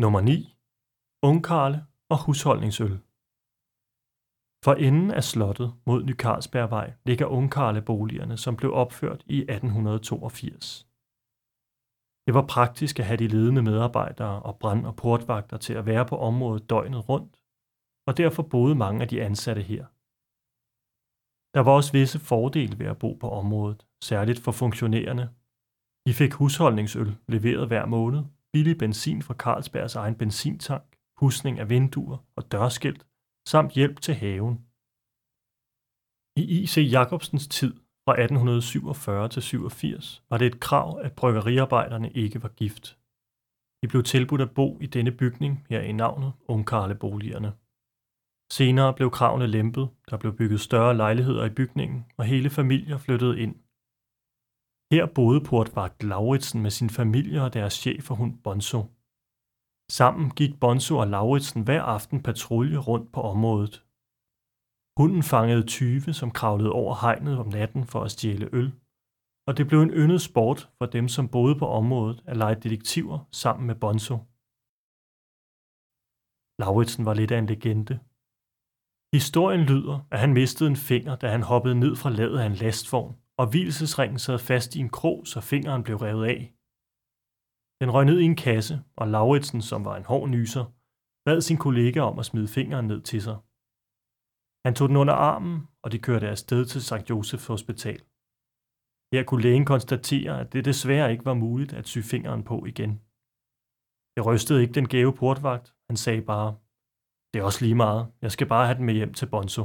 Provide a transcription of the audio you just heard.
Nummer 9. Ungkarle og husholdningsøl. For enden af slottet mod Ny Carlsbergvej ligger Ungkarleboligerne, som blev opført i 1882. Det var praktisk at have de ledende medarbejdere og brand- og portvagter til at være på området døgnet rundt, og derfor boede mange af de ansatte her. Der var også visse fordele ved at bo på området, særligt for funktionærerne. De fik husholdningsøl leveret hver måned, billig benzin fra Carlsbergs egen benzintank, husning af vinduer og dørskilt, samt hjælp til haven. I I.C. Jacobsens tid fra 1847 til 87 var det et krav, at bryggeriarbejderne ikke var gift. De blev tilbudt at bo i denne bygning her i navnet Ungkarleboligerne. Senere blev kravene lempet, der blev bygget større lejligheder i bygningen, og hele familier flyttede ind. Her boede portvagt Lauritsen med sin familie og deres chef og hund Bonzo. Sammen gik Bonzo og Lauritsen hver aften patrulje rundt på området. Hunden fangede tyve, som kravlede over hegnet om natten for at stjæle øl, og det blev en yndet sport for dem, som boede på området at lege detektiver sammen med Bonzo. Lauritsen var lidt af en legende. Historien lyder, at han mistede en finger, da han hoppede ned fra ladet af en lastvogn, og hvilesesringen sad fast i en krog, så fingeren blev revet af. Den røg ned i en kasse, og Lauritsen, som var en hård nyser, bad sin kollega om at smide fingeren ned til sig. Han tog den under armen, og de kørte afsted til St. Josefs Hospital. Her kunne lægen konstatere, at det desværre ikke var muligt at sy fingeren på igen. Det rystede ikke den gave portvagt. Han sagde bare, det er også lige meget. Jeg skal bare have den med hjem til Bonzo.